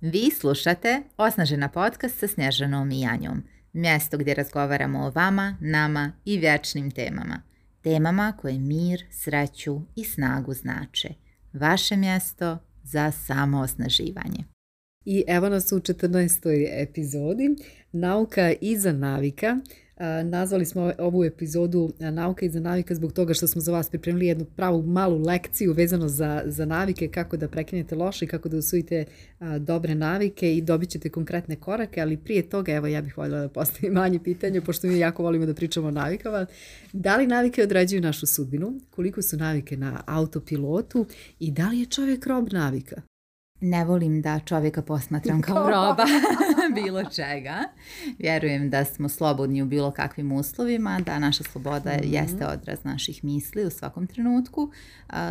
Vi slušate Osnažena podcast sa Snežanom i Janjom, mjesto gdje razgovaramo o vama, nama i vječnim temama. Temama koje mir, sreću i snagu znače. Vaše mjesto za samoosnaživanje. I evo nas u 14. epizodi, nauka iza navika, Nazvali smo ovu epizodu e, Nauka iza navika zbog toga što smo za vas pripremili jednu pravu malu lekciju vezano za, za navike, kako da prekinete loše i kako da usvojite e, dobre navike i dobit ćete konkretne korake, ali prije toga evo ja bih voljela da postavim manje pitanje, pošto mi jako volimo da pričamo o navikama. Da li navike određuju našu sudbinu? Koliko su navike na autopilotu? I da li je čovjek rob navika? ne volim da čovjeka posmatram kao roba bilo čega. Vjerujem da smo slobodni u bilo kakvim uslovima, da naša sloboda mm -hmm. jeste odraz naših misli u svakom trenutku.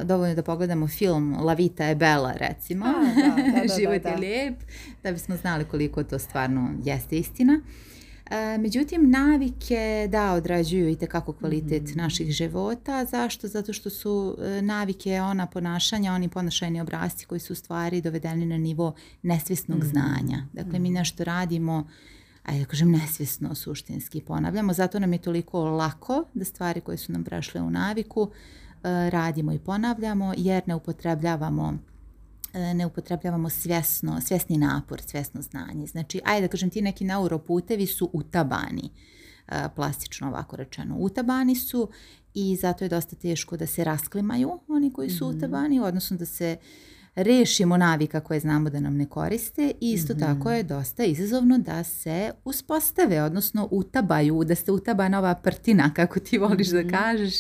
dovoljno je da pogledamo film La Vita e Bella recimo, A, da, da, da, Život je da. lijep, da bismo znali koliko to stvarno jeste istina. E, međutim, navike da odrađuju i tekako kvalitet mm. naših života. Zašto? Zato što su e, navike, ona ponašanja, oni ponašajni obrazci koji su u stvari dovedeni na nivo nesvjesnog mm. znanja. Dakle, mm. mi mhm. nešto radimo ajde da kažem, nesvjesno suštinski ponavljamo. Zato nam je toliko lako da stvari koje su nam prešle u naviku e, radimo i ponavljamo jer ne upotrebljavamo E, ne upotrebljavamo svjesno, svjesni napor, svjesno znanje. Znači, ajde da kažem, ti neki neuroputevi su utabani, e, plastično ovako rečeno. Utabani su i zato je dosta teško da se rasklimaju oni koji su mm-hmm. utabani, odnosno da se rešimo navika koje znamo da nam ne koriste i isto mm-hmm. tako je dosta izazovno da se uspostave, odnosno utabaju, da se utaba nova prtina, kako ti voliš mm-hmm. da mhm. kažeš,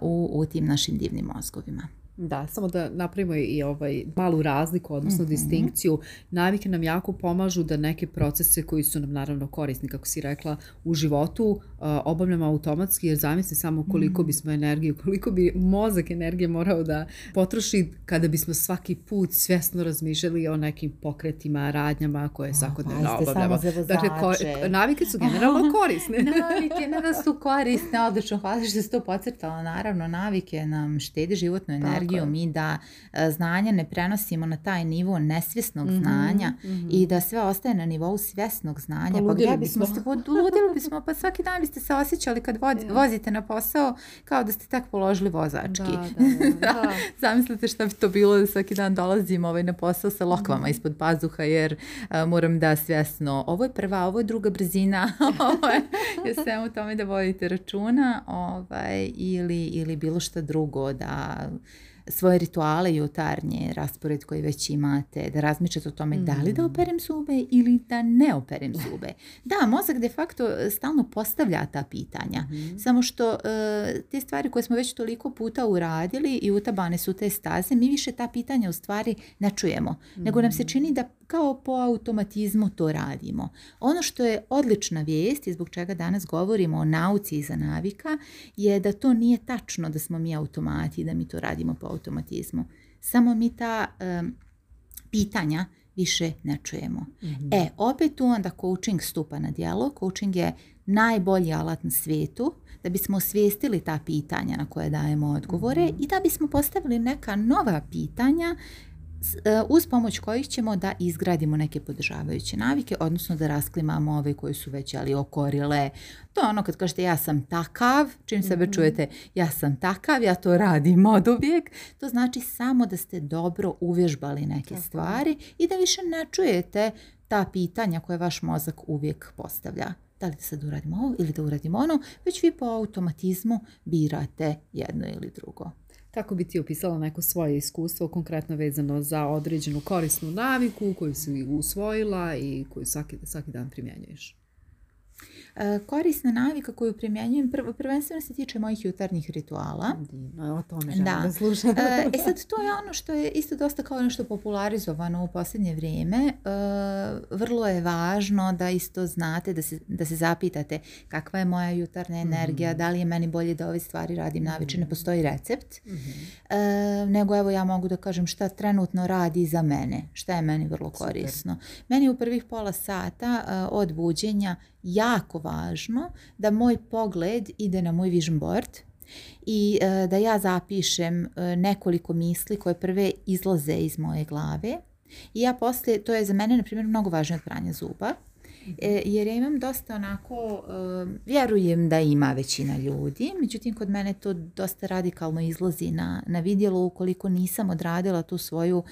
uh, u, u tim našim divnim mozgovima. Da, samo da napravimo i ovaj malu razliku, odnosno mm -hmm. distinkciju. Navike nam jako pomažu da neke procese koji su nam naravno korisni, kako si rekla, u životu uh, obavljamo automatski, jer zamisli samo koliko mm -hmm. bismo energiju, koliko bi mozak energije morao da potroši kada bismo svaki put svjesno razmišljali o nekim pokretima, radnjama koje svakodnevno pa, obavljamo. Dakle, navike su generalno korisne. navike nam su korisne, odlično, hvala što si to podcrtala. Naravno, navike nam štede životnu energiju strategiju mi da e, znanje ne prenosimo na taj nivo nesvjesnog mm -hmm, znanja mm -hmm. i da sve ostaje na nivou svjesnog znanja. Pa, pa gdje bismo se podludili bismo, pa svaki dan biste se osjećali kad vozi, yeah. Da. vozite na posao kao da ste tak položili vozački. Da, da, da, da. Zamislite šta bi to bilo da svaki dan dolazim ovaj, na posao sa lokvama mhm. ispod pazuha jer a, e, moram da svjesno ovo je prva, ovo je druga brzina, ovo ovaj, je ja sve u tome da vodite računa ovaj, ili, ili bilo šta drugo da svoje rituale jutarnje, raspored koji već imate, da razmišljate o tome mm. da li da mm. operem zube ili da ne operem zube. Da, mozak de facto stalno postavlja ta pitanja. Mm. Samo što eh, te stvari koje smo već toliko puta uradili i utabane su te staze, mi više ta pitanja u stvari ne čujemo. Nego nam se mm. čini da kao po automatizmu to radimo. Ono što je odlična vijest i zbog čega danas govorimo o nauci iza navika je da to nije tačno da smo mi automati i da mi to radimo po automatizmu. Samo mi ta um, pitanja više ne čujemo. Mm-hmm. E, opet tu onda coaching stupa na djelo. Coaching je najbolji alat na svijetu da bismo osvijestili ta pitanja na koje dajemo odgovore mm-hmm. i da bismo postavili neka nova pitanja E, uz pomoć kojih ćemo da izgradimo neke podržavajuće navike, odnosno da rasklimamo ove koje su već ali okorile. To je ono kad kažete ja sam takav, čim sebe mhm. čujete ja sam takav, ja to radim od uvijek, to znači samo da ste dobro uvežbali neke Tako. stvari i da više ne čujete ta pitanja koje vaš mozak uvijek postavlja da li da sad uradimo ovo ili da uradimo ono, već vi po automatizmu birate jedno ili drugo. Kako bi ti opisala neko svoje iskustvo konkretno vezano za određenu korisnu naviku koju si usvojila i koju svaki, svaki dan primjenjuješ? E, korisna navika koju primjenjujem prvo, prvenstveno se tiče mojih jutarnjih rituala. Divno, o tome da. želim da, da slušam. e, e sad, to je ono što je isto dosta kao nešto popularizovano u posljednje vrijeme. E, vrlo je važno da isto znate, da se, da se zapitate kakva je moja jutarnja mhm. energija, mm. da li je meni bolje da ove stvari radim na večer, ne mhm. postoji recept. Mm -hmm. Nego evo ja mogu da kažem šta trenutno radi za mene, šta je meni vrlo korisno. Super. Meni u prvih pola sata od buđenja jako važno da moj pogled ide na moj vision board i e, da ja zapišem e, nekoliko misli koje prve izlaze iz moje glave i ja posle, to je za mene na primjer mnogo važnije od pranja zuba e, jer ja imam dosta onako, vjerujem da ima većina ljudi, međutim kod mene to dosta radikalno izlazi na, na vidjelo ukoliko nisam odradila tu svoju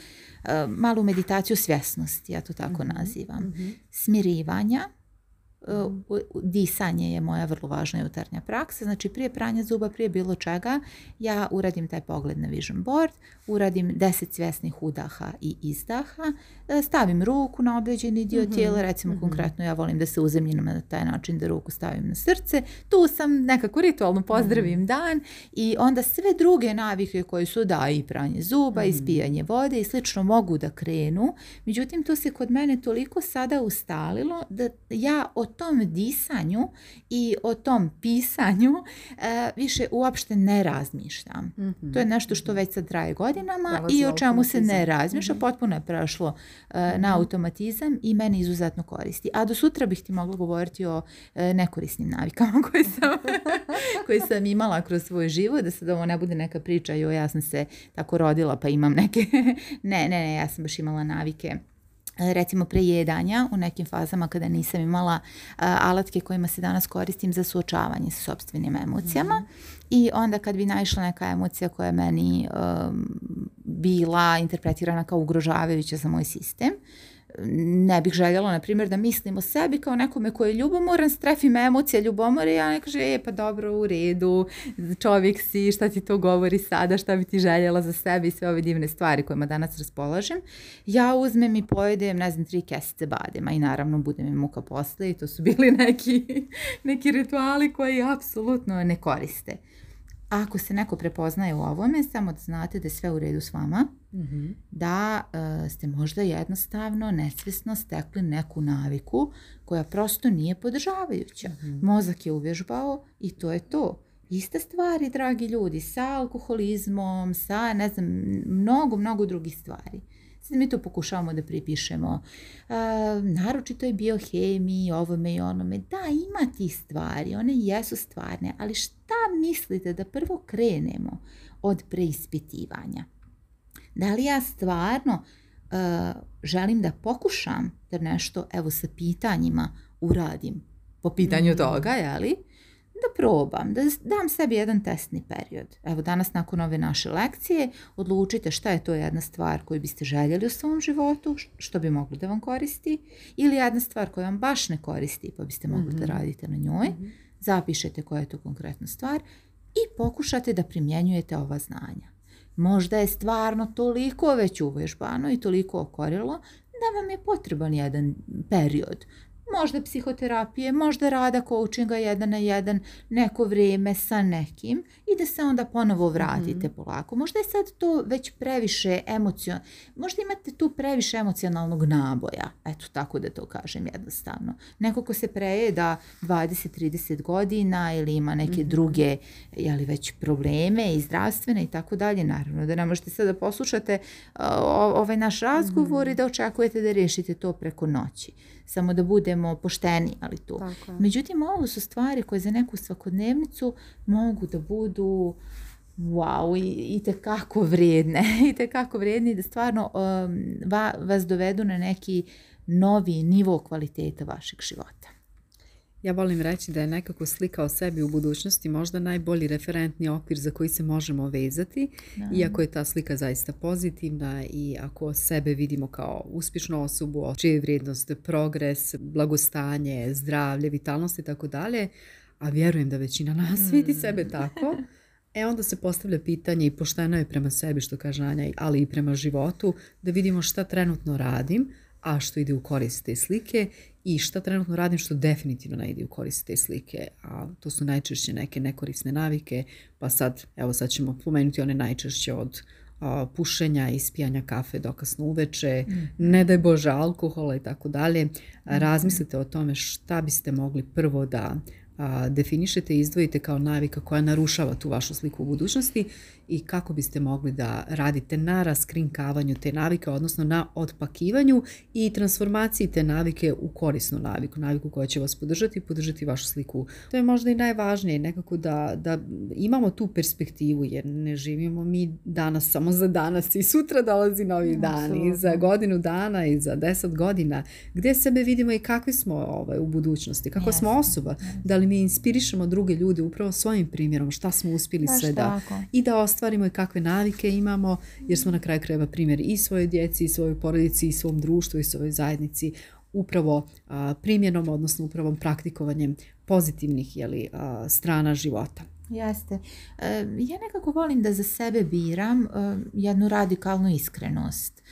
malu meditaciju svjesnosti, ja to tako mhm, nazivam, mhm. smirivanja E, mhm. disanje je moja vrlo važna jutarnja praksa. Znači prije pranja zuba, prije bilo čega, ja uradim taj pogled na vision board, uradim 10 svjesnih udaha i izdaha, e, stavim ruku na određeni dio mm-hmm. tijela, recimo mm-hmm. konkretno ja volim da se uzemljim na taj način da ruku stavim na srce, tu sam nekako ritualno mhm. pozdravim mm-hmm. dan i onda sve druge navike koje su da i pranje zuba, i mhm. spijanje vode i slično mogu da krenu. Međutim, to se kod mene toliko sada ustalilo da ja od tom disanju i o tom pisanju e, više uopšte ne razmišljam. Mm -hmm. To je nešto što već sad traje godinama Prelazi i o čemu se ne razmišlja. Mm -hmm. Potpuno je prošlo e, na mhm. automatizam i meni izuzetno koristi. A do sutra bih ti mogla govoriti o e, nekorisnim navikama koje sam, koje sam imala kroz svoj život, da sad ovo ne bude neka priča, jo ja sam se tako rodila pa imam neke... ne, ne, ne, ja sam baš imala navike recimo prejedanja u nekim fazama kada nisam imala a, alatke kojima se danas koristim za suočavanje sa sobstvenim emocijama mm -hmm. i onda kad bi naišla neka emocija koja meni um, bila interpretirana kao ugrožavajuća za moj sistem. Ne bih željela, na primjer, da mislim o sebi kao nekome koji je ljubomoran, strefim emocije ljubomore i ja ne kaže, e, pa dobro, u redu, čovjek si, šta ti to govori sada, šta bi ti željela za sebe i sve ove divne stvari kojima danas raspolažem. Ja uzmem i pojedem, ne znam, tri kesice badema i naravno budem im muka posle i to su bili neki, neki rituali koji apsolutno ne koriste. Uh, A ako se neko prepoznaje u ovome, samo da znate da je sve u redu s vama, mm-hmm. da e, ste možda jednostavno, nesvesno stekli neku naviku koja prosto nije podržavajuća. Mm-hmm. Mozak je uvježbao i to je to. Iste stvari, dragi ljudi, sa alkoholizmom, sa ne znam, mnogo, mnogo drugih stvari mi to pokušavamo da pripišemo. E, naročito je biohemiji, ovome i onome. Da, ima ti stvari, one jesu stvarne, ali šta mislite da prvo krenemo od preispitivanja? Da li ja stvarno e, želim da pokušam da nešto, evo sa pitanjima, uradim po pitanju mm. toga, jeli? da probam, da dam sebi jedan testni period. Evo danas nakon ove naše lekcije odlučite šta je to jedna stvar koju biste željeli u svom životu, što bi moglo da vam koristi, ili jedna stvar koja vam baš ne koristi pa biste mogli mm -hmm. da mhm. radite na njoj. Mm -hmm. Zapišete koja je to konkretna stvar i pokušate da primjenjujete ova znanja. Možda je stvarno toliko već uvežbano i toliko okorilo da vam je potreban jedan period možda psihoterapije, možda rada coachinga jedan na jedan neko vrijeme sa nekim i da se onda ponovo vratite mm. polako. Možda je sad to već previše emocionalno, možda imate tu previše emocionalnog naboja, eto tako da to kažem jednostavno. Neko ko se prejeda 20-30 godina ili ima neke mm. druge jeli, već probleme i zdravstvene i tako dalje, naravno da ne možete sad da poslušate uh, ovaj naš razgovor mm. i da očekujete da riješite to preko noći samo da budemo pošteni, ali tu. Tako je. Međutim, ovo su stvari koje za neku svakodnevnicu mogu da budu wow, i, i tekako vredne. i tekako vredne da stvarno um, va, vas dovedu na neki novi nivo kvaliteta vašeg života. Ja volim reći da je nekako slika o sebi u budućnosti možda najbolji referentni okvir za koji se možemo vezati, da. iako je ta slika zaista pozitivna i ako sebe vidimo kao uspješnu osobu, čija je vrijednost, progres, blagostanje, zdravlje, vitalnost i tako dalje, a vjerujem da većina nas mm. vidi mm. sebe tako, E onda se postavlja pitanje i pošteno je prema sebi što kaže Anja, ali i prema životu, da vidimo šta trenutno radim, a što ide u korist te slike i šta trenutno radim što definitivno ne ide u korist te slike, a to su najčešće neke nekorisne navike, pa sad, evo sad ćemo pomenuti one najčešće od a, pušenja, ispijanja kafe dokasno uveče, mm. ne daj Bože alkohola i tako dalje. Mhm. Razmislite o tome šta biste mogli prvo da a, definišete i izdvojite kao navika koja narušava tu vašu sliku u budućnosti i kako biste mogli da radite na raskrinkavanju te navike, odnosno na otpakivanju i transformaciji te navike u korisnu naviku, naviku koja će vas podržati i podržati vašu sliku. To je možda i najvažnije nekako da, da imamo tu perspektivu jer ne živimo mi danas samo za danas i sutra dolazi novi no, da, dan i za godinu dana i za deset godina gde sebe vidimo i kakvi smo ovaj, u budućnosti, kako Jasne. smo osoba, da li mi inspirišemo druge ljude upravo svojim primjerom, šta smo uspeli Baš sve da i da ostavimo ostvarimo i kakve navike imamo, jer smo na kraju krajeva primjer i svoje djeci, i svojoj porodici, i svom društvu, i svojoj zajednici upravo primjenom, odnosno upravo praktikovanjem pozitivnih jeli, strana života. Jeste. E, ja nekako volim da za sebe biram e, jednu radikalnu iskrenost.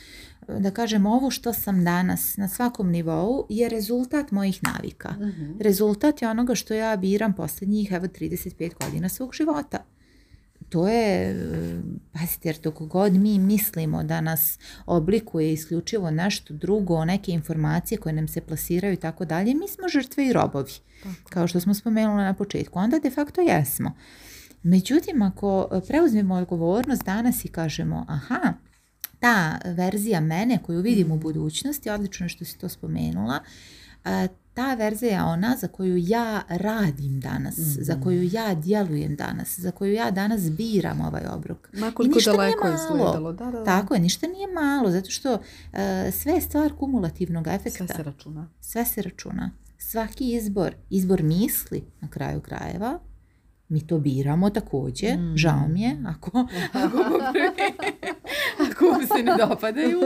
E, da kažem ovo što sam danas na svakom nivou je rezultat mojih navika. Uh mhm. -huh. Rezultat je onoga što ja biram poslednjih, evo 35 godina svog života to je, pazite, jer dok god mi mislimo da nas oblikuje isključivo nešto drugo, neke informacije koje nam se plasiraju i tako dalje, mi smo žrtve i robovi, tako. kao što smo spomenuli na početku. Onda de facto jesmo. Međutim, ako preuzmemo odgovornost danas i kažemo, aha, ta verzija mene koju vidim u mhm. budućnosti, odlično što si to spomenula, ta verzija je ona za koju ja radim danas, mm -hmm. za mhm. koju ja djelujem danas, za koju ja danas biram ovaj obrok. Ma koliko I ništa daleko nije malo. izgledalo. Da, da, da. Tako je, ništa nije malo, zato što uh, sve je stvar kumulativnog efekta. Sve se računa. Sve se računa. Svaki izbor, izbor misli na kraju krajeva, mi to biramo takođe, mm. žao mi je ako, ako, ako se ne dopadaju,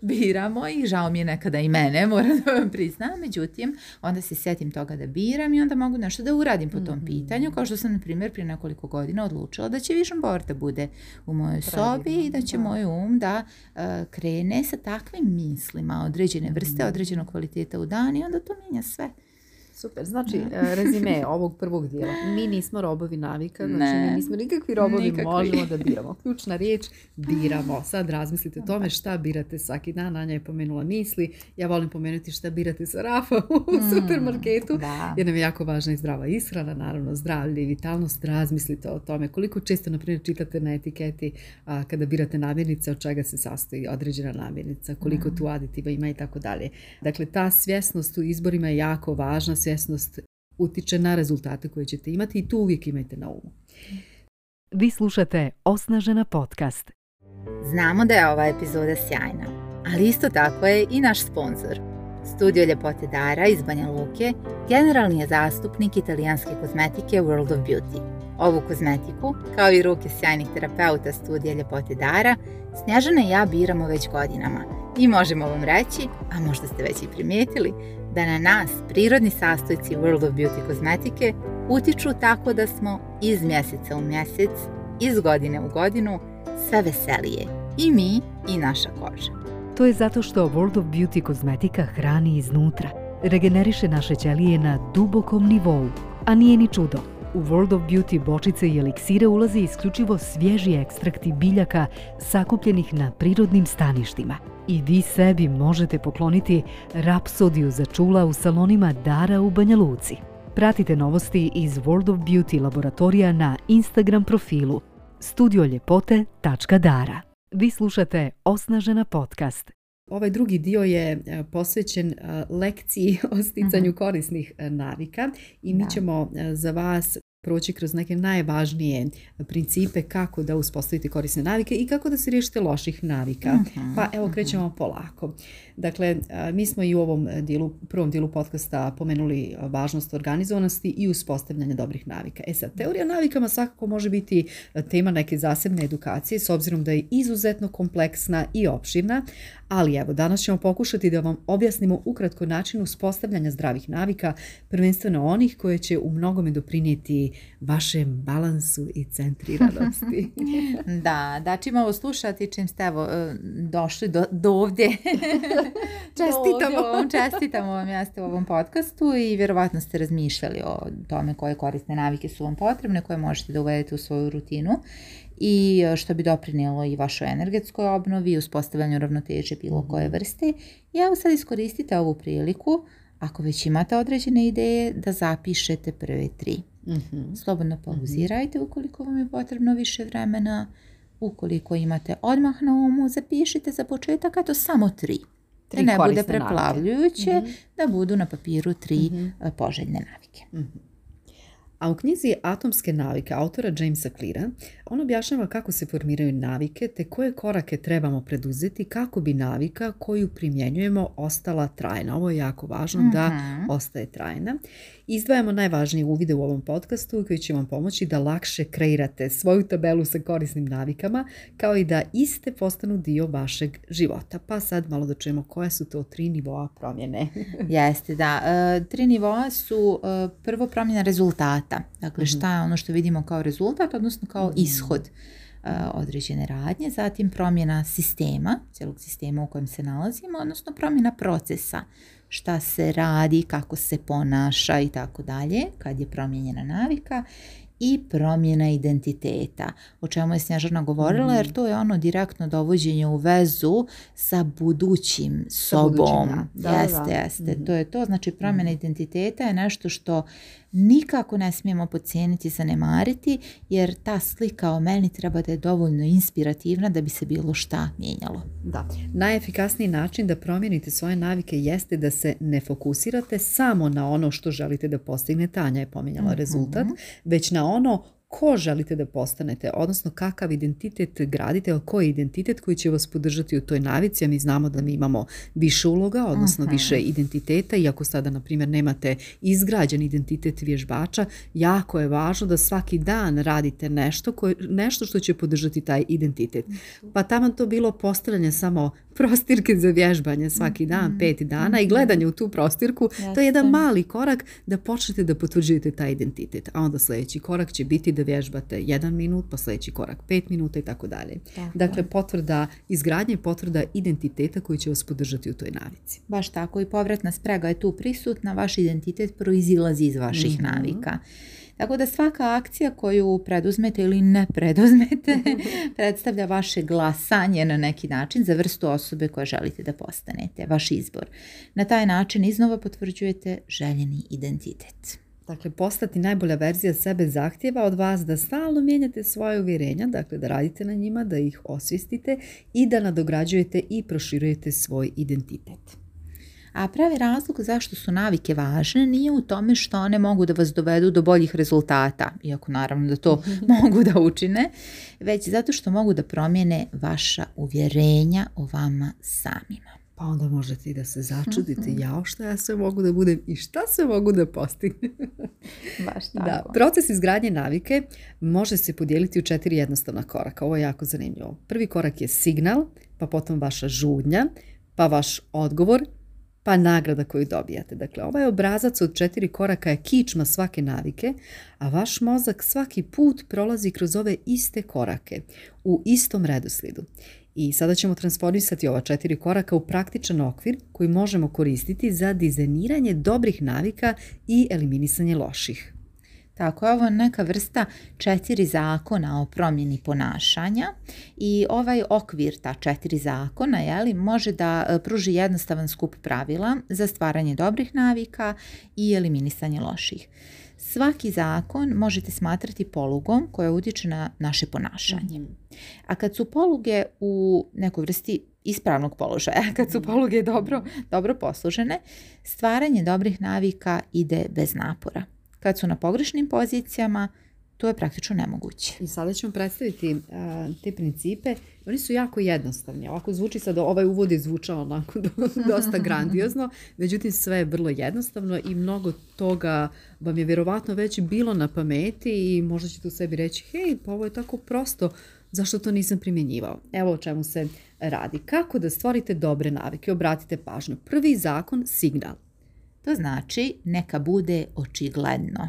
biramo i žao mi je nekada i mene, moram da vam priznam, međutim, onda se setim toga da biram i onda mogu nešto da uradim po tom mm pitanju, kao što sam, na primjer, prije nekoliko godina odlučila da će vision board da bude u mojoj Pravilno, sobi i da će da. moj um da uh, krene sa takvim mislima određene vrste, mm određenog kvaliteta u dan i onda to menja sve. Mm Super, znači e, rezime ovog prvog dijela. Mi nismo robovi navika, znači ne. mi nismo nikakvi robovi, nikakvi. možemo da biramo. Ključna riječ, biramo. Sad razmislite o tome šta birate svaki dan. Anja je pomenula misli, ja volim pomenuti šta birate sa rafa u mm, supermarketu, da. jer nam je jako važna i zdrava ishrana, naravno zdravlje i vitalnost. Razmislite o tome koliko često, na primjer, čitate na etiketi a, kada birate namirnice, od čega se sastoji određena namirnica, koliko mm. tu aditiva ima i tako dalje. Dakle, ta svjesnost u izborima je jako važna, svjesnost utiče na rezultate koje ćete imati i tu uvijek imajte na umu. Vi slušate Osnažena podcast. Znamo da je ova epizoda sjajna, ali isto tako je i naš sponsor. Studio Ljepote Dara iz Banja Luke generalni je zastupnik italijanske kozmetike World of Beauty. Ovu kozmetiku, kao i ruke sjajnih terapeuta studija Ljepote Dara, Snježana i ja biramo već godinama i možemo vam reći, a možda ste već i primijetili, da na nas prirodni sastojci World of Beauty kozmetike utiču tako da smo iz mjeseca u mjesec, iz godine u godinu sve veselije i mi i naša koža. To je zato što World of Beauty kozmetika hrani iznutra, regeneriše naše ćelije na dubokom nivou, a nije ni čudo U World of Beauty bočice i eliksire ulaze isključivo svježi ekstrakti biljaka sakupljenih na prirodnim staništima. I vi sebi možete pokloniti rapsodiju za čula u salonima Dara u Banja Luci. Pratite novosti iz World of Beauty laboratorija na Instagram profilu studioLjepote.dara. Vi slušate Osnažena podcast, Ovaj drugi dio je e, posvećen e, lekciji o sticanju mhm. korisnih e, navika i mi da. ćemo za vas proći kroz neke najvažnije principe kako da uspostavite korisne navike i kako da se riješite loših navika. Aha, mhm, pa evo mhm. krećemo aha. polako. Dakle, mi smo i u ovom dilu, prvom dilu podcasta pomenuli važnost organizovanosti i uspostavljanja dobrih navika. E sad, teorija navikama svakako može biti tema neke zasebne edukacije s obzirom da je izuzetno kompleksna i opširna, ali evo, danas ćemo pokušati da vam objasnimo ukratko način uspostavljanja zdravih navika, prvenstveno onih koje će u mnogome doprinijeti vašem balansu i centriranosti. da, da ćemo ovo slušati čim ste evo, e, došli do, do ovdje. čestitamo. Do ovom, čestitamo vam jeste u ovom podcastu i vjerovatno ste razmišljali o tome koje korisne navike su vam potrebne, koje možete da uvedete u svoju rutinu i e, što bi doprinijelo i vašoj energetskoj obnovi i uspostavljanju ravnoteže bilo koje mhm. vrste. I evo sad iskoristite ovu priliku, ako već imate određene ideje, da zapišete prve tri. Mm-hmm. Slobodno mhm. pauzirajte mm-hmm. ukoliko vam je potrebno više vremena. Ukoliko imate odmah na umu, zapišite za početak, a to samo tri. Da tri da ne bude preplavljujuće, mm-hmm. da budu na papiru tri mhm. eh, poželjne navike. Mhm. A u knjizi Atomske navike autora Jamesa Cleara on objašnjava kako se formiraju navike te koje korake trebamo preduzeti kako bi navika koju primjenjujemo ostala trajna. Ovo je jako važno da ostaje trajna izdvajamo najvažnije uvide u ovom podcastu koji će vam pomoći da lakše kreirate svoju tabelu sa korisnim navikama, kao i da iste postanu dio vašeg života. Pa sad malo da čujemo koje su to tri nivoa promjene. Jeste, da. E, tri nivoa su e, prvo promjena rezultata. Dakle, mhm. šta je ono što vidimo kao rezultat, odnosno kao mhm. ishod e, određene radnje, zatim promjena sistema, cijelog sistema u kojem se nalazimo, odnosno promjena procesa šta se radi, kako se ponaša i tako dalje kad je promijenjena navika i promjena identiteta, o čemu je Snjažana govorila, jer mhm. to je ono direktno dovođenje u vezu sa budućim sobom. Sa budućim, da. Da, da. da, jeste, da. jeste, mhm. to je to. Znači promjena mhm. identiteta je nešto što nikako ne smijemo podcijeniti, zanemariti, jer ta slika o meni treba da je dovoljno inspirativna da bi se bilo šta mijenjalo. Da. Najefikasniji način da promijenite svoje navike jeste da se ne fokusirate samo na ono što želite da postignete, Anja je pominjala mm -hmm. rezultat, već na ono ko želite da postanete, odnosno kakav identitet gradite, ali koji je identitet koji će vas podržati u toj navici, a mi znamo da mi imamo više uloga, odnosno Aha. više identiteta iako sada, na primjer, nemate izgrađen identitet vježbača, jako je važno da svaki dan radite nešto, koje, nešto što će podržati taj identitet. Mhm. Pa tamo to bilo postavljanje samo prostirke za vježbanje svaki dan, mhm. pet dana i gledanje u tu prostirku, Jeste. to je jedan mali korak da počnete da potvrđujete taj identitet. A onda sljedeći korak će biti da da vježbate jedan minut, pa sljedeći korak pet minuta i tako dalje. Dakle, potvrda izgradnje, potvrda identiteta koji će vas podržati u toj navici. Baš tako i povratna sprega je tu prisutna, vaš identitet proizilazi iz vaših mm-hmm. navika. Tako da svaka akcija koju preduzmete ili ne preduzmete predstavlja vaše glasanje na neki način za vrstu osobe koja želite da postanete, vaš izbor. Na taj način iznova potvrđujete željeni identitet. Dakle, postati najbolja verzija sebe zahtjeva od vas da stalno mijenjate svoje uvjerenja, dakle da radite na njima, da ih osvistite i da nadograđujete i proširujete svoj identitet. A pravi razlog zašto su navike važne nije u tome što one mogu da vas dovedu do boljih rezultata, iako naravno da to mogu da učine, već zato što mogu da promijene vaša uvjerenja o vama samima pa onda možete i da se začudite, mhm. jao šta ja sve mogu da budem i šta sve mogu da postignem. Baš da, tako. Da, proces izgradnje navike može se podijeliti u četiri jednostavna koraka. Ovo je jako zanimljivo. Prvi korak je signal, pa potom vaša žudnja, pa vaš odgovor, pa nagrada koju dobijate. Dakle, ovaj obrazac od četiri koraka je kičma svake navike, a vaš mozak svaki put prolazi kroz ove iste korake u istom redoslijedu. I sada ćemo transformisati ova četiri koraka u praktičan okvir koji možemo koristiti za dizajniranje dobrih navika i eliminisanje loših. Tako je, ovo neka vrsta četiri zakona o promjeni ponašanja i ovaj okvir ta četiri zakona jeli, može da e, pruži jednostavan skup pravila za stvaranje dobrih navika i eliminisanje loših. Svaki zakon možete smatrati polugom koja utiče na naše ponašanje. Mhm. A kad su poluge u nekoj vrsti ispravnog položaja, kad su mhm. poluge dobro, dobro poslužene, stvaranje dobrih navika ide bez napora. Kad su na pogrešnim pozicijama, to je praktično nemoguće. I sada ćemo predstaviti a, te principe. Oni su jako jednostavni. Ovako zvuči sad, ovaj uvod je zvučao onako dosta grandiozno, međutim sve je vrlo jednostavno i mnogo toga vam je vjerovatno već bilo na pameti i možda ćete u sebi reći, hej, pa ovo je tako prosto, zašto to nisam primjenjivao? Evo o čemu se radi. Kako da stvorite dobre navike? Obratite pažnju. Prvi zakon, signal. To znači neka bude očigledno.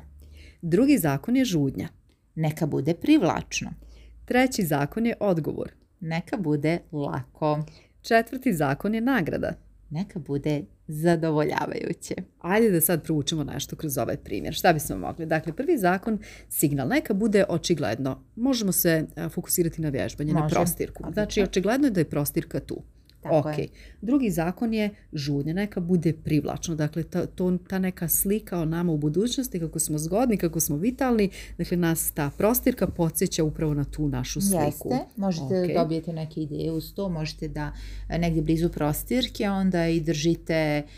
Drugi zakon je žudnja. Neka bude privlačno. Treći zakon je odgovor. Neka bude lako. Četvrti zakon je nagrada. Neka bude zadovoljavajuće. Ajde da sad proučimo nešto kroz ovaj primjer. Šta bismo mogli? Dakle, prvi zakon, signal, neka bude očigledno. Možemo se e, fokusirati na vježbanje, Može. na prostirku. Znači, očigledno je da je prostirka tu. Tako ok. Je. Drugi zakon je žudnja, neka bude privlačno. Dakle, ta, to, ta neka slika o nama u budućnosti, kako smo zgodni, kako smo vitalni, dakle nas ta prostirka podsjeća upravo na tu našu sliku. Jeste, možete okay. dobijete neke ideje uz to, možete da e, negdje blizu prostirke onda i držite uh,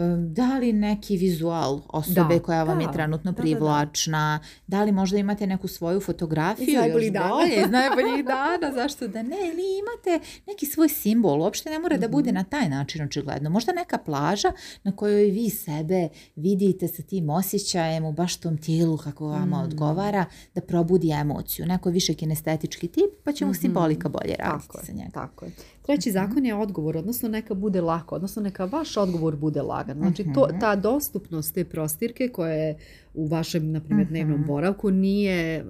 Ehm, da li neki vizual osobe da, koja vam da, je trenutno privlačna, da, da. Da. da li možda imate neku svoju fotografiju iz najboljih dana, iz najboljih dana, zašto da ne, ili imate neki svoj simbol, uopšte ne mora mm -hmm. da mhm. bude na taj način očigledno, možda neka plaža na kojoj vi sebe vidite sa tim osjećajem u baš tom tijelu kako vama mm. odgovara, da probudi emociju, neko više kinestetički tip, pa će mu mm -hmm. simbolika bolje raditi tako sa njega. Tako je. Treći mhm. zakon je odgovor, odnosno neka bude lako, odnosno neka vaš odgovor bude lagan. Znači to, mhm. ta dostupnost te prostirke koja je u vašem, na primjer, mhm. dnevnom boravku, nije,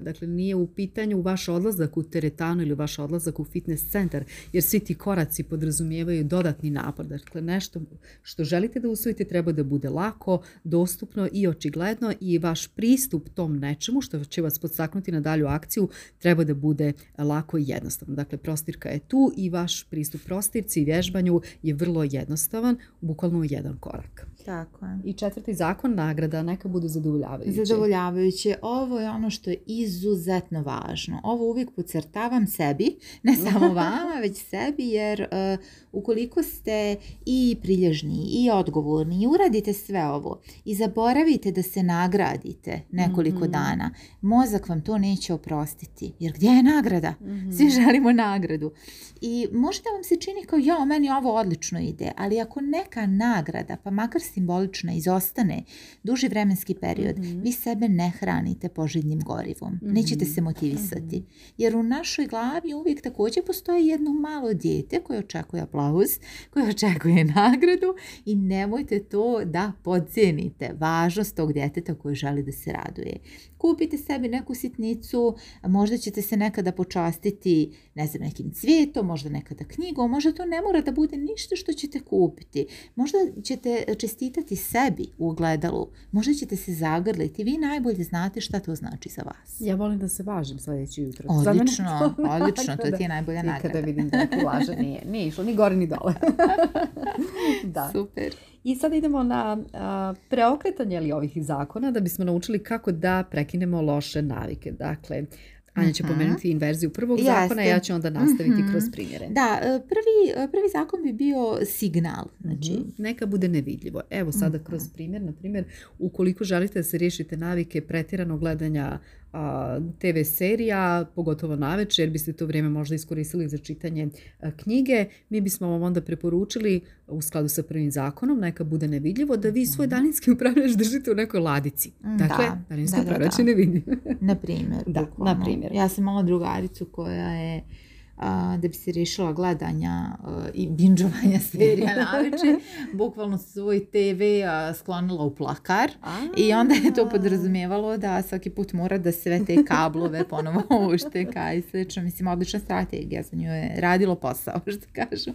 dakle, nije u pitanju vaš odlazak u teretanu ili vaš odlazak u fitness centar, jer svi ti koraci podrazumijevaju dodatni napor. Dakle, nešto što želite da usvojite treba da bude lako, dostupno i očigledno i vaš pristup tom nečemu što će vas podstaknuti na dalju akciju treba da bude lako i jednostavno. Dakle, prostirka je tu i vaš pristup prostirci i vježbanju je vrlo jednostavan, bukvalno jedan korak. Tako je. I četvrti zakon, nagrada, neka bude zadovoljavajuća. Zadovoljavajuće. Ovo je ono što je izuzetno važno. Ovo uvijek pucrtavam sebi, ne samo vama, već sebi, jer uh, ukoliko ste i prilježni, i odgovorni, i uradite sve ovo, i zaboravite da se nagradite nekoliko mm -hmm. dana, mozak vam to neće oprostiti. Jer gdje je nagrada? Mm -hmm. Svi želimo nagradu. I možda vam se čini kao, ja, meni ovo odlično ide, ali ako neka nagrada, pa makar simbolična izostane duži vremenski period, mm -hmm. vi sebe ne hranite poželjnim gorivom. Mm -hmm. Nećete se motivisati. Mm -hmm. Jer u našoj glavi uvijek takođe postoji jedno malo dijete koje očekuje aplauz, koje očekuje nagradu i nemojte to da podcijenite. Važnost tog djeteta koje želi da se raduje. Kupite sebi neku sitnicu, možda ćete se nekada počastiti ne znam, nekim cvijetom, možda nekada knjigom, možda to ne mora da bude ništa što ćete kupiti. Možda ćete čestiti čestitati sebi u ogledalu, možda ćete se zagrliti, vi najbolje znate šta to znači za vas. Ja volim da se važem sledeće jutro. Odlično, to... odlično, to ti je najbolja nagrada. Nikada vidim da ti laža nije, nije išlo ni gore ni dole. da. Super. I sad idemo na a, preokretanje li ovih zakona da bismo naučili kako da prekinemo loše navike. Dakle, Anja će pomenuti inverziju prvog Jeste. zakona, ja ću onda nastaviti mm -hmm. kroz primjere. Da, e, prvi, e, prvi zakon bi bio signal. Znači... Mm -hmm. Neka bude nevidljivo. Evo sada mhm. kroz primjer, na primjer, ukoliko želite da se riješite navike pretjeranog gledanja TV serija, pogotovo na večer, jer biste to vrijeme možda iskoristili za čitanje knjige, mi bismo vam onda preporučili u skladu sa prvim zakonom, neka bude nevidljivo, da vi mhm. svoj daninski upravljač držite u nekoj ladici. Mm, da. Dakle, da, daljinski da, da upravljač da, da. je nevidljiv. na primjer, da, na primjer. Ja sam malo drugaricu koja je a, da bi se rešila gledanja a, e, i binđovanja serija da. naveče, bukvalno svoj TV a, sklonila u plakar a, i onda je to podrazumevalo da svaki put mora da sve te kablove ponovo ušteka i slično. Mislim, odlična strategija za nju je radilo posao, što kažem.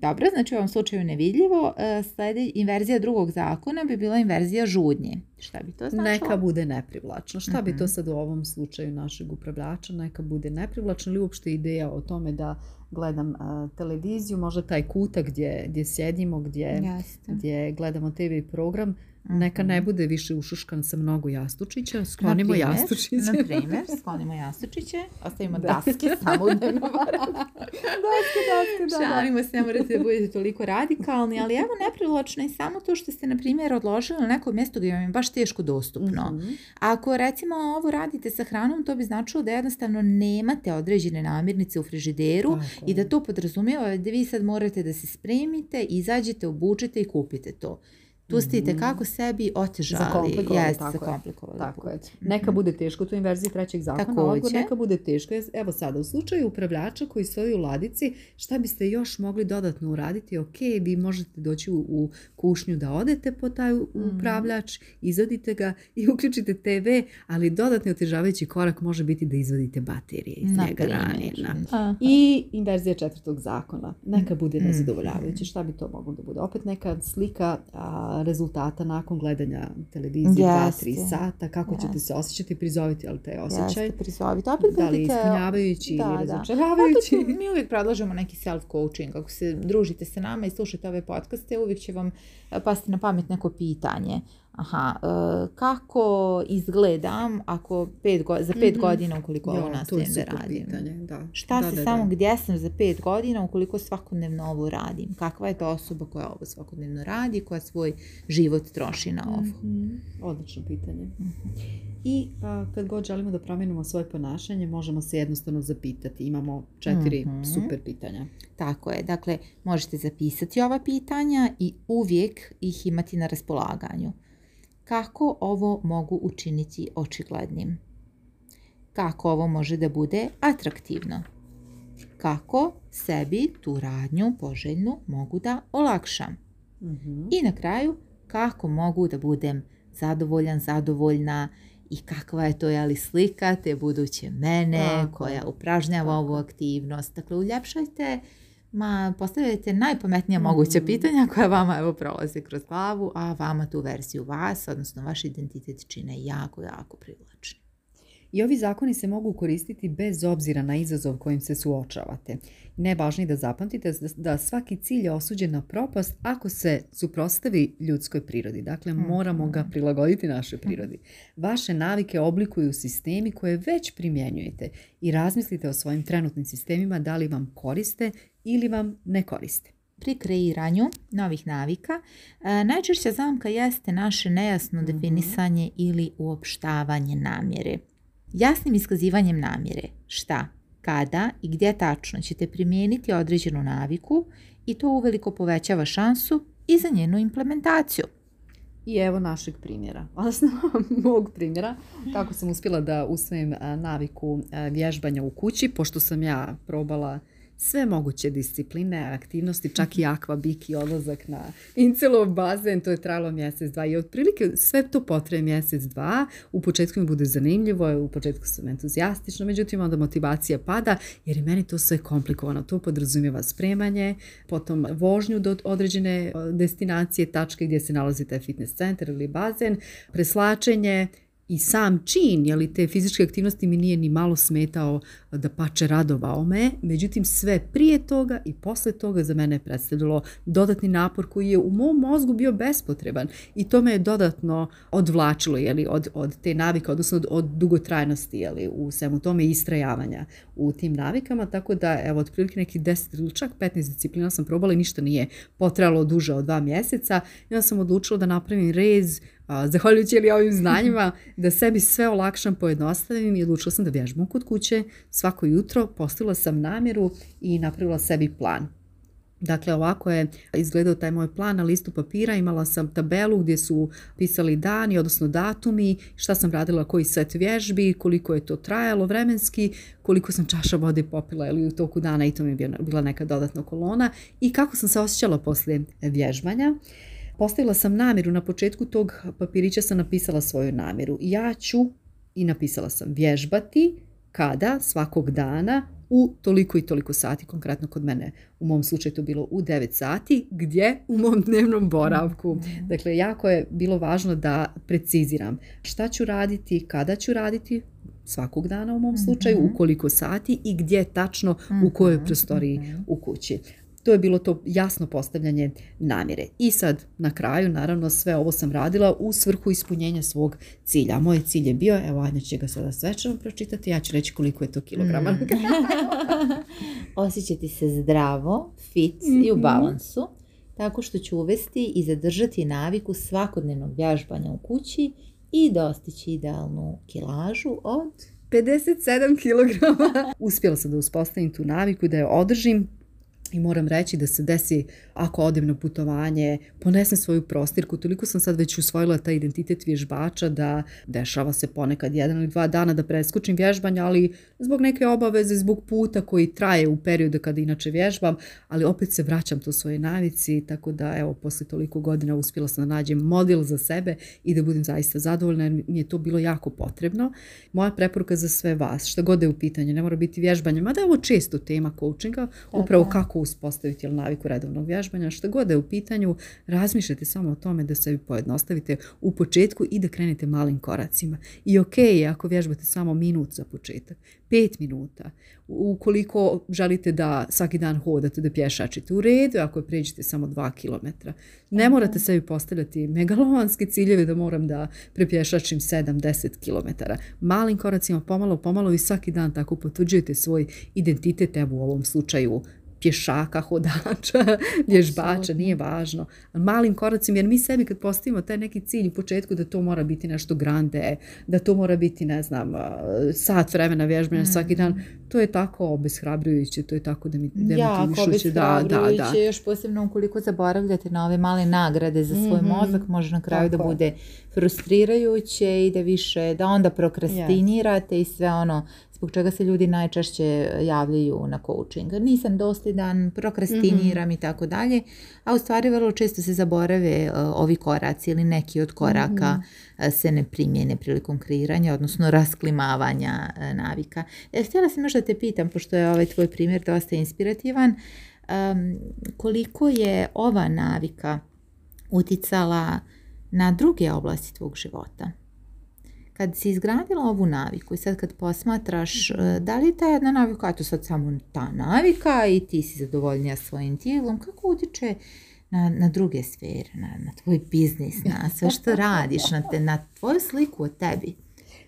Dobro, znači u ovom slučaju nevidljivo. E, sledi inverzija drugog zakona bi bila inverzija žudnje. Šta bi to značilo? Neka bude neprivlačno. Šta mm -hmm. bi to mhm. sad u ovom slučaju našeg upravljača? Neka bude neprivlačno ili uopšte i ideja o tome da gledam a, televiziju, možda taj kutak gdje, gdje sjedimo, gdje, gdje gledamo TV program, Neka ne mhm. bude više ušuškan sa mnogo jastučića, sklonimo naprimer, jastučiće. Na primer, sklonimo jastučiće, ostavimo da. daske samo u dnevno Daske, daske, da, da. Šalimo se, ne morate da budete toliko radikalni, ali evo nepriločno je samo to što ste, na primjer, odložili na neko mjesto gdje vam je baš teško dostupno. Mm -hmm. Ako, recimo, ovo radite sa hranom, to bi značilo da jednostavno nemate određene namirnice u frižideru Tako. i da to podrazumijeva da vi sad morate da se spremite, izađete, obučete i kupite to. Tu ste mm -hmm. kako sebi otežali. Zakomplikovali, yes, tako zakomplikovali. Tako je. Neka mhm. bude teško, to je inverzija trećeg zakona, Takođe. neka bude teško. Evo sada, u slučaju upravljača koji stoji u ladici, šta biste još mogli dodatno uraditi? Ok, vi možete doći u, u kušnju da odete po taj mhm. upravljač, izvadite ga i uključite TV, ali dodatni otežavajući korak može biti da izvadite baterije iz na njega ranije. I inverzija četvrtog zakona. Neka bude mhm. nezadovoljavajuće. Šta bi to moglo da bude? Opet neka slika a, rezultata nakon gledanja televizije 2-3 sata, kako jeste. ćete se osjećati, prizovite ali taj osjećaj. Jeste, prizovite. Opet da li ispunjavajući da, ili da. razočaravajući. Da. mi uvijek predlažemo neki self-coaching. Ako se družite sa nama i slušate ove podcaste, uvijek će vam eh, pasti na pamet neko pitanje aha, e, kako izgledam ako pet go, za pet mm -hmm. godina ukoliko ovo nastavim da radim? Pitanje, da. Šta da, se da, da. samo, da. gdje sam za pet godina ukoliko svakodnevno ovo radim? Kakva je to osoba koja ovo svakodnevno radi, koja svoj život troši na ovo? Mm -hmm. Odlično pitanje. Mm -hmm. I a, kad god želimo da promijenimo svoje ponašanje, možemo se jednostavno zapitati. Imamo četiri mm -hmm. super pitanja. Tako je. Dakle, možete zapisati ova pitanja i uvijek ih imati na raspolaganju. Kako ovo mogu učiniti očiglednim? Kako ovo može da bude atraktivno? Kako sebi tu radnju poželjnu mogu da olakšam? Mm -hmm. I na kraju, kako mogu da budem zadovoljan, zadovoljna i kakva je to jeli, slika te buduće mene Tako. koja upražnjava Tako. ovu aktivnost. Dakle, uljepšajte Ma, postavljajte najpametnija moguća mm. pitanja koja vama evo prolaze kroz glavu, a vama tu verziju vas, odnosno vaš identitet čine jako, jako privlačni. I ovi zakoni se mogu koristiti bez obzira na izazov kojim se suočavate. Ne Najvažnije da zapamtite da svaki cilj je osuđen na propast ako se suprotstavi ljudskoj prirodi. Dakle, mhm. moramo ga prilagoditi našoj mhm. prirodi. Vaše navike oblikuju sistemi koje već primjenjujete i razmislite o svojim trenutnim sistemima da li vam koriste ili vam ne koriste. Pri kreiranju novih navika e, najčešća zamka jeste naše nejasno mhm. definisanje ili uopštavanje namjere. Jasnim iskazivanjem namjere, šta, kada i gdje tačno ćete primijeniti određenu naviku i to uveliko povećava šansu i za njenu implementaciju. I evo našeg primjera, odnosno mog primjera, kako sam uspjela da usvojim naviku vježbanja u kući, pošto sam ja probala sve moguće discipline, aktivnosti, čak i akvabik i odlazak na Incelov bazen, to je trajalo mjesec, dva i otprilike sve to potraje mjesec, dva, u početku mi bude zanimljivo, u početku sam entuzijastično, međutim onda motivacija pada jer je meni to sve komplikovano, to podrazumijeva spremanje, potom vožnju do određene e, destinacije, tačke gdje se nalazi taj fitness centar ili bazen, preslačenje, i sam čin jeli, te fizičke aktivnosti mi nije ni malo smetao da pače radovao me, međutim sve prije toga i posle toga za mene je predstavljalo dodatni napor koji je u mom mozgu bio bespotreban i to me je dodatno odvlačilo jeli, od, od te navike, odnosno od, od dugotrajnosti jeli, u svemu tome i istrajavanja u tim navikama, tako da evo, otprilike neki 10 ili čak 15 disciplina sam probala i ništa nije potrajalo duže od dva mjeseca i onda sam odlučila da napravim rez a, zahvaljujući ili ovim znanjima, da sebi sve olakšam, pojednostavim i odlučila sam da vježbam kod kuće svako jutro, postavila sam namjeru i napravila sebi plan. Dakle, ovako je izgledao taj moj plan na listu papira, imala sam tabelu gdje su pisali dani, odnosno datumi, šta sam radila, koji set vježbi, koliko je to trajalo vremenski, koliko sam čaša vode popila ili u toku dana i to mi je bila neka dodatna kolona i kako sam se osjećala poslije vježbanja. Postavila sam nameru, na početku tog papirića sam napisala svoju nameru. Ja ću, i napisala sam, vježbati kada svakog dana u toliko i toliko sati, konkretno kod mene, u mom slučaju to bilo u 9 sati, gdje u mom dnevnom boravku. Mm, mm. Dakle, jako je bilo važno da preciziram šta ću raditi, kada ću raditi, svakog dana u mom slučaju, mhm. u koliko sati i gdje tačno, u kojoj mhm, prostoriji mhm. u kući to je bilo to jasno postavljanje namire. I sad na kraju naravno sve ovo sam radila u svrhu ispunjenja svog cilja. Moj cilj je bio, evo Anja će ga sada svečano pročitati, ja ću reći koliko je to kilograma. Mm. Osjećati se zdravo, fit mm -hmm. i u mhm. balansu, tako što ću uvesti i zadržati naviku svakodnevnog vježbanja u kući i dostići idealnu kilažu od 57 kg. Uspjela sam da uspostavim tu naviku, da je održim i moram reći da se desi ako odem na putovanje, ponesem svoju prostirku, toliko sam sad već usvojila taj identitet vježbača da dešava se ponekad jedan ili dva dana da preskočim vježbanje, ali zbog neke obaveze, zbog puta koji traje u periodu kada inače vježbam, ali opet se vraćam to svoje navici, tako da evo posle toliko godina uspjela sam da nađem model za sebe i da budem zaista zadovoljna jer mi je to bilo jako potrebno. Moja preporuka za sve vas, šta god da je u pitanju, ne mora biti vježbanje, mada je ovo često tema coachinga, upravo kako uspostaviti jel, naviku redovnog vježbanja, što god da je u pitanju, razmišljajte samo o tome da sebi pojednostavite u početku i da krenete malim koracima. I ok je ako vježbate samo minut za početak, pet minuta. Ukoliko želite da svaki dan hodate, da pješačite u redu, ako pređete samo dva kilometra. Ne morate sebi postavljati megalomanske ciljeve da moram da prepješačim 7-10 kilometara. Malim koracima, pomalo, pomalo i svaki dan tako potuđujete svoj identitet, evo u ovom slučaju pješaka, hodača, vježbača, nije važno. Malim koracima, jer mi sebi kad postavimo taj neki cilj u početku da to mora biti nešto grande, da to mora biti, ne znam, sat vremena vježbanja svaki dan, mm. to je tako obeshrabrujuće, to je tako da mi demotivišuće. Da, da, da. Još posebno ukoliko zaboravljate na ove male nagrade za svoj mm -hmm. mozak, može na kraju da tako. da bude frustrirajuće i da više, da onda prokrastinirate yeah. i sve ono zbog čega se ljudi najčešće javljaju na coaching. Nisam dostidan, prokrastiniram mhm. i tako dalje, a u stvari vrlo često se zaborave e, ovi koraci ili neki od koraka mm-hmm. se ne primjene prilikom kreiranja, odnosno rasklimavanja e, navika. E, htjela sam još da te pitam, pošto je ovaj tvoj primjer dosta inspirativan, um, koliko je ova navika uticala na druge oblasti tvog života? kad si izgradila ovu naviku i sad kad posmatraš mhm. eh, da li ta jedna navika, eto sad samo ta navika i ti si zadovoljnija svojim tijelom, kako utiče na, na druge sfere, na, na tvoj biznis, na sve što radiš, na, te, na tvoju sliku o tebi?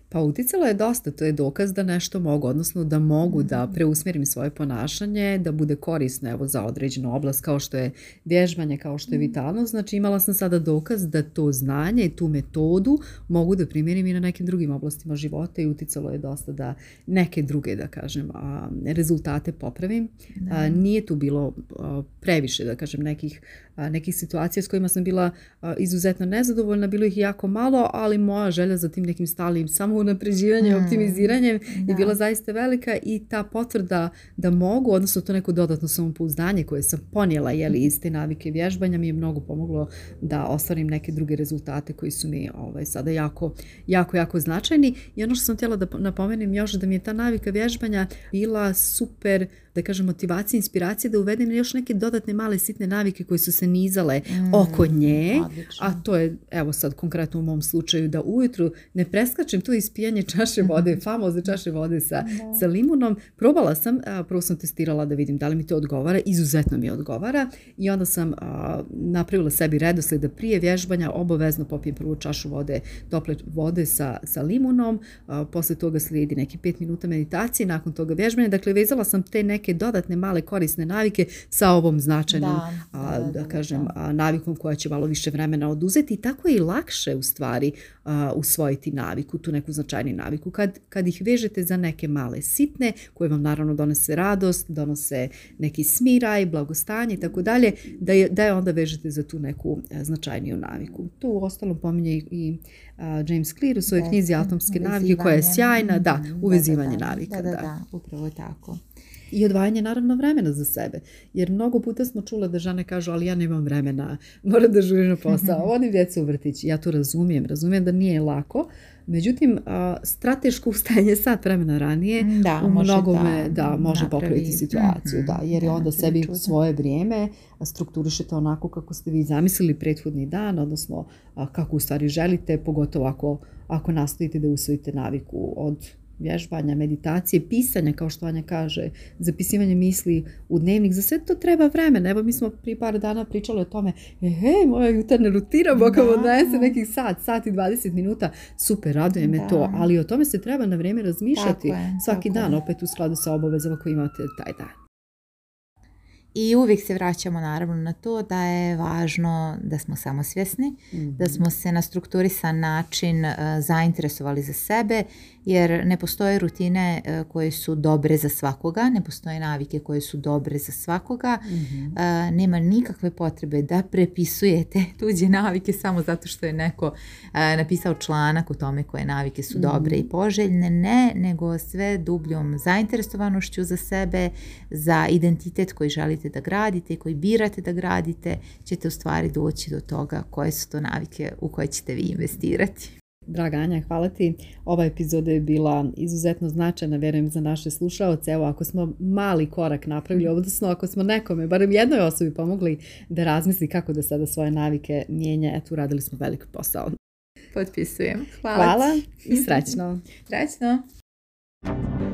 Pa uticalo je dosta, to je dokaz da nešto mogu, odnosno da mogu da mhm. preusmerim svoje ponašanje, da bude korisno evo, za određenu oblast kao što je vježbanje, kao što je mhm. vitalnost. Znači imala sam sada dokaz da to znanje i tu metodu mogu da primjerim i na nekim drugim oblastima života i uticalo je dosta da neke druge, da kažem, a, rezultate popravim. A, da. nije tu bilo a, previše, da kažem, nekih nekih situacija s kojima sam bila izuzetno nezadovoljna, bilo ih jako malo, ali moja želja za tim nekim stalim samounapređivanjem, mm. optimiziranjem da. je bila zaista velika i ta potvrda da mogu, odnosno to neko dodatno samopouzdanje koje sam ponijela jeli, iz te navike vježbanja mi je mnogo pomoglo da ostvarim neke druge rezultate koji su mi ovaj, sada jako, jako, jako značajni. I ono što sam htjela da napomenem još da mi je ta navika vježbanja bila super uh, da kažem, motivacije, inspiracije da uvedem još neke dodatne male sitne navike koje su se nizale mm, oko nje, odlično. a to je, evo sad konkretno u mom slučaju, da ujutru ne preskačem to ispijanje čaše mhm. vode, famozne čaše vode sa, da. sa limunom. Probala sam, a, prvo sam testirala da vidim da li mi to odgovara, izuzetno mi odgovara i onda sam a, napravila sebi redosled da prije vježbanja obavezno popijem prvu čašu vode, tople vode sa, sa limunom, a, posle toga slijedi neki 5 minuta meditacije, nakon toga vježbanja, dakle vezala sam te neke neke dodatne male korisne navike sa ovom značajnom, da, a, da, da, da, da. kažem, da. A, navikom koja će malo više vremena oduzeti tako je i lakše u stvari usvojiti naviku, tu neku značajnu naviku. Kad, kad ih vežete za neke male sitne koje vam naravno donose radost, donose neki smiraj, blagostanje i tako dalje, da je, da je onda vežete za tu neku e, značajniju naviku. To u ostalom pominje i a, James Clear u svojoj da, knjizi da. Atomske navike koja je sjajna, da, uvezivanje navika. Da, da, da, upravo tako. I odvajanje naravno vremena za sebe. Jer mnogo puta smo čule da žene kažu ali ja nemam vremena, moram da žurim na posao, vodim djecu u vrtić. Ja to razumijem, razumijem da nije lako. Međutim, strateško ustajanje sat vremena ranije mm, da, u mnogome da, da može popraviti situaciju. Mhm, da, jer da, je onda sebi svoje vrijeme strukturišete onako kako ste vi zamislili prethodni dan, odnosno kako u stvari želite, pogotovo ako, ako nastojite da usvojite naviku od vježbanja, meditacije, pisanja, kao što Anja kaže, zapisivanje misli u dnevnik, za sve to treba vremena. Evo mi smo pri par dana pričali o tome, e, hej, moja jutarnja rutina, boga da. se da. nekih sat, sat i 20 minuta, super, raduje me da. to, ali o tome se treba na vreme razmišljati je, svaki dan, je. opet u skladu sa obavezama koje imate taj dan. I uvijek se vraćamo naravno na to da je važno da smo samosvjesni, mm-hmm. da mhm. smo se na strukturisan način uh, zainteresovali za sebe jer ne postoje rutine e, koje su dobre za svakoga, ne postoje navike koje su dobre za svakoga, mm-hmm. nema nikakve potrebe da prepisujete tuđe navike samo zato što je neko e, napisao članak o tome koje navike su dobre mm-hmm. i poželjne, ne, nego sve dubljom zainteresovanošću za sebe, za identitet koji želite da gradite i koji birate da gradite, ćete u stvari doći do toga koje su to navike u koje ćete vi investirati. Draga Anja, hvala ti. Ova epizoda je bila izuzetno značajna, verujem, za naše slušaoce. Evo, ako smo mali korak napravili, odnosno ako smo nekome, barem jednoj osobi pomogli da razmisli kako da sada svoje navike mijenja, eto, uradili smo velik posao. Potpisujem. Hvala. Hvala i srećno. srećno.